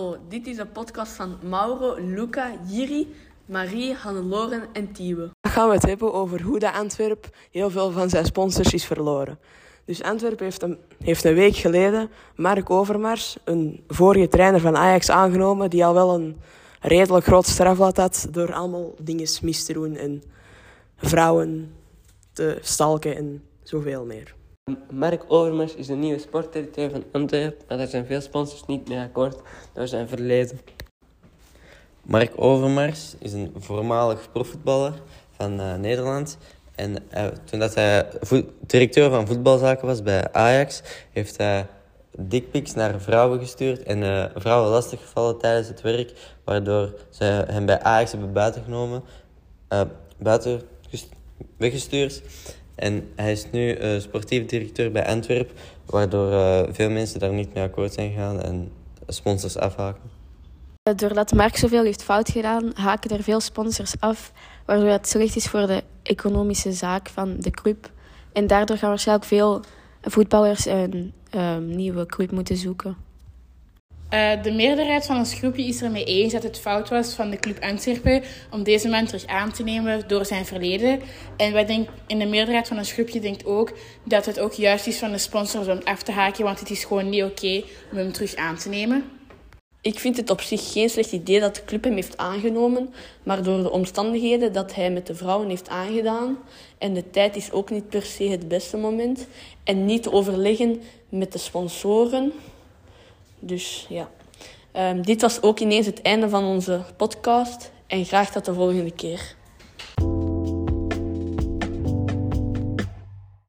Hallo, dit is een podcast van Mauro, Luca, Jiri, Marie, Hannelore en Tiewe. Dan gaan we het hebben over hoe de Antwerp heel veel van zijn sponsors is verloren. Dus Antwerp heeft een, heeft een week geleden Mark Overmars, een vorige trainer van Ajax, aangenomen die al wel een redelijk groot strafblad had door allemaal dingen mis te doen en vrouwen te stalken en zoveel meer. Mark Overmars is de nieuwe sportdirecteur van Antwerpen, maar daar zijn veel sponsors niet mee akkoord door zijn verleden. Mark Overmars is een voormalig profvoetballer van uh, Nederland. En uh, toen dat hij directeur van voetbalzaken was bij Ajax, heeft hij dickpics naar vrouwen gestuurd en uh, vrouwen lastiggevallen tijdens het werk, waardoor ze hem bij Ajax hebben buitengenomen, buiten weggestuurd. En hij is nu uh, sportief directeur bij Antwerp, waardoor uh, veel mensen daar niet mee akkoord zijn gegaan en sponsors afhaken. Doordat Mark zoveel heeft fout gedaan, haken er veel sponsors af, waardoor het slecht is voor de economische zaak van de club. En daardoor gaan waarschijnlijk veel voetballers een um, nieuwe club moeten zoeken. Uh, de meerderheid van ons groepje is ermee eens dat het fout was van de Club Antwerpen om deze man terug aan te nemen door zijn verleden. En wij denk, in de meerderheid van ons groepje denkt ook dat het ook juist is van de sponsors om af te haken, want het is gewoon niet oké om hem terug aan te nemen. Ik vind het op zich geen slecht idee dat de club hem heeft aangenomen, maar door de omstandigheden dat hij met de vrouwen heeft aangedaan en de tijd is ook niet per se het beste moment en niet overleggen met de sponsoren dus ja. Um, dit was ook ineens het einde van onze podcast. En graag tot de volgende keer.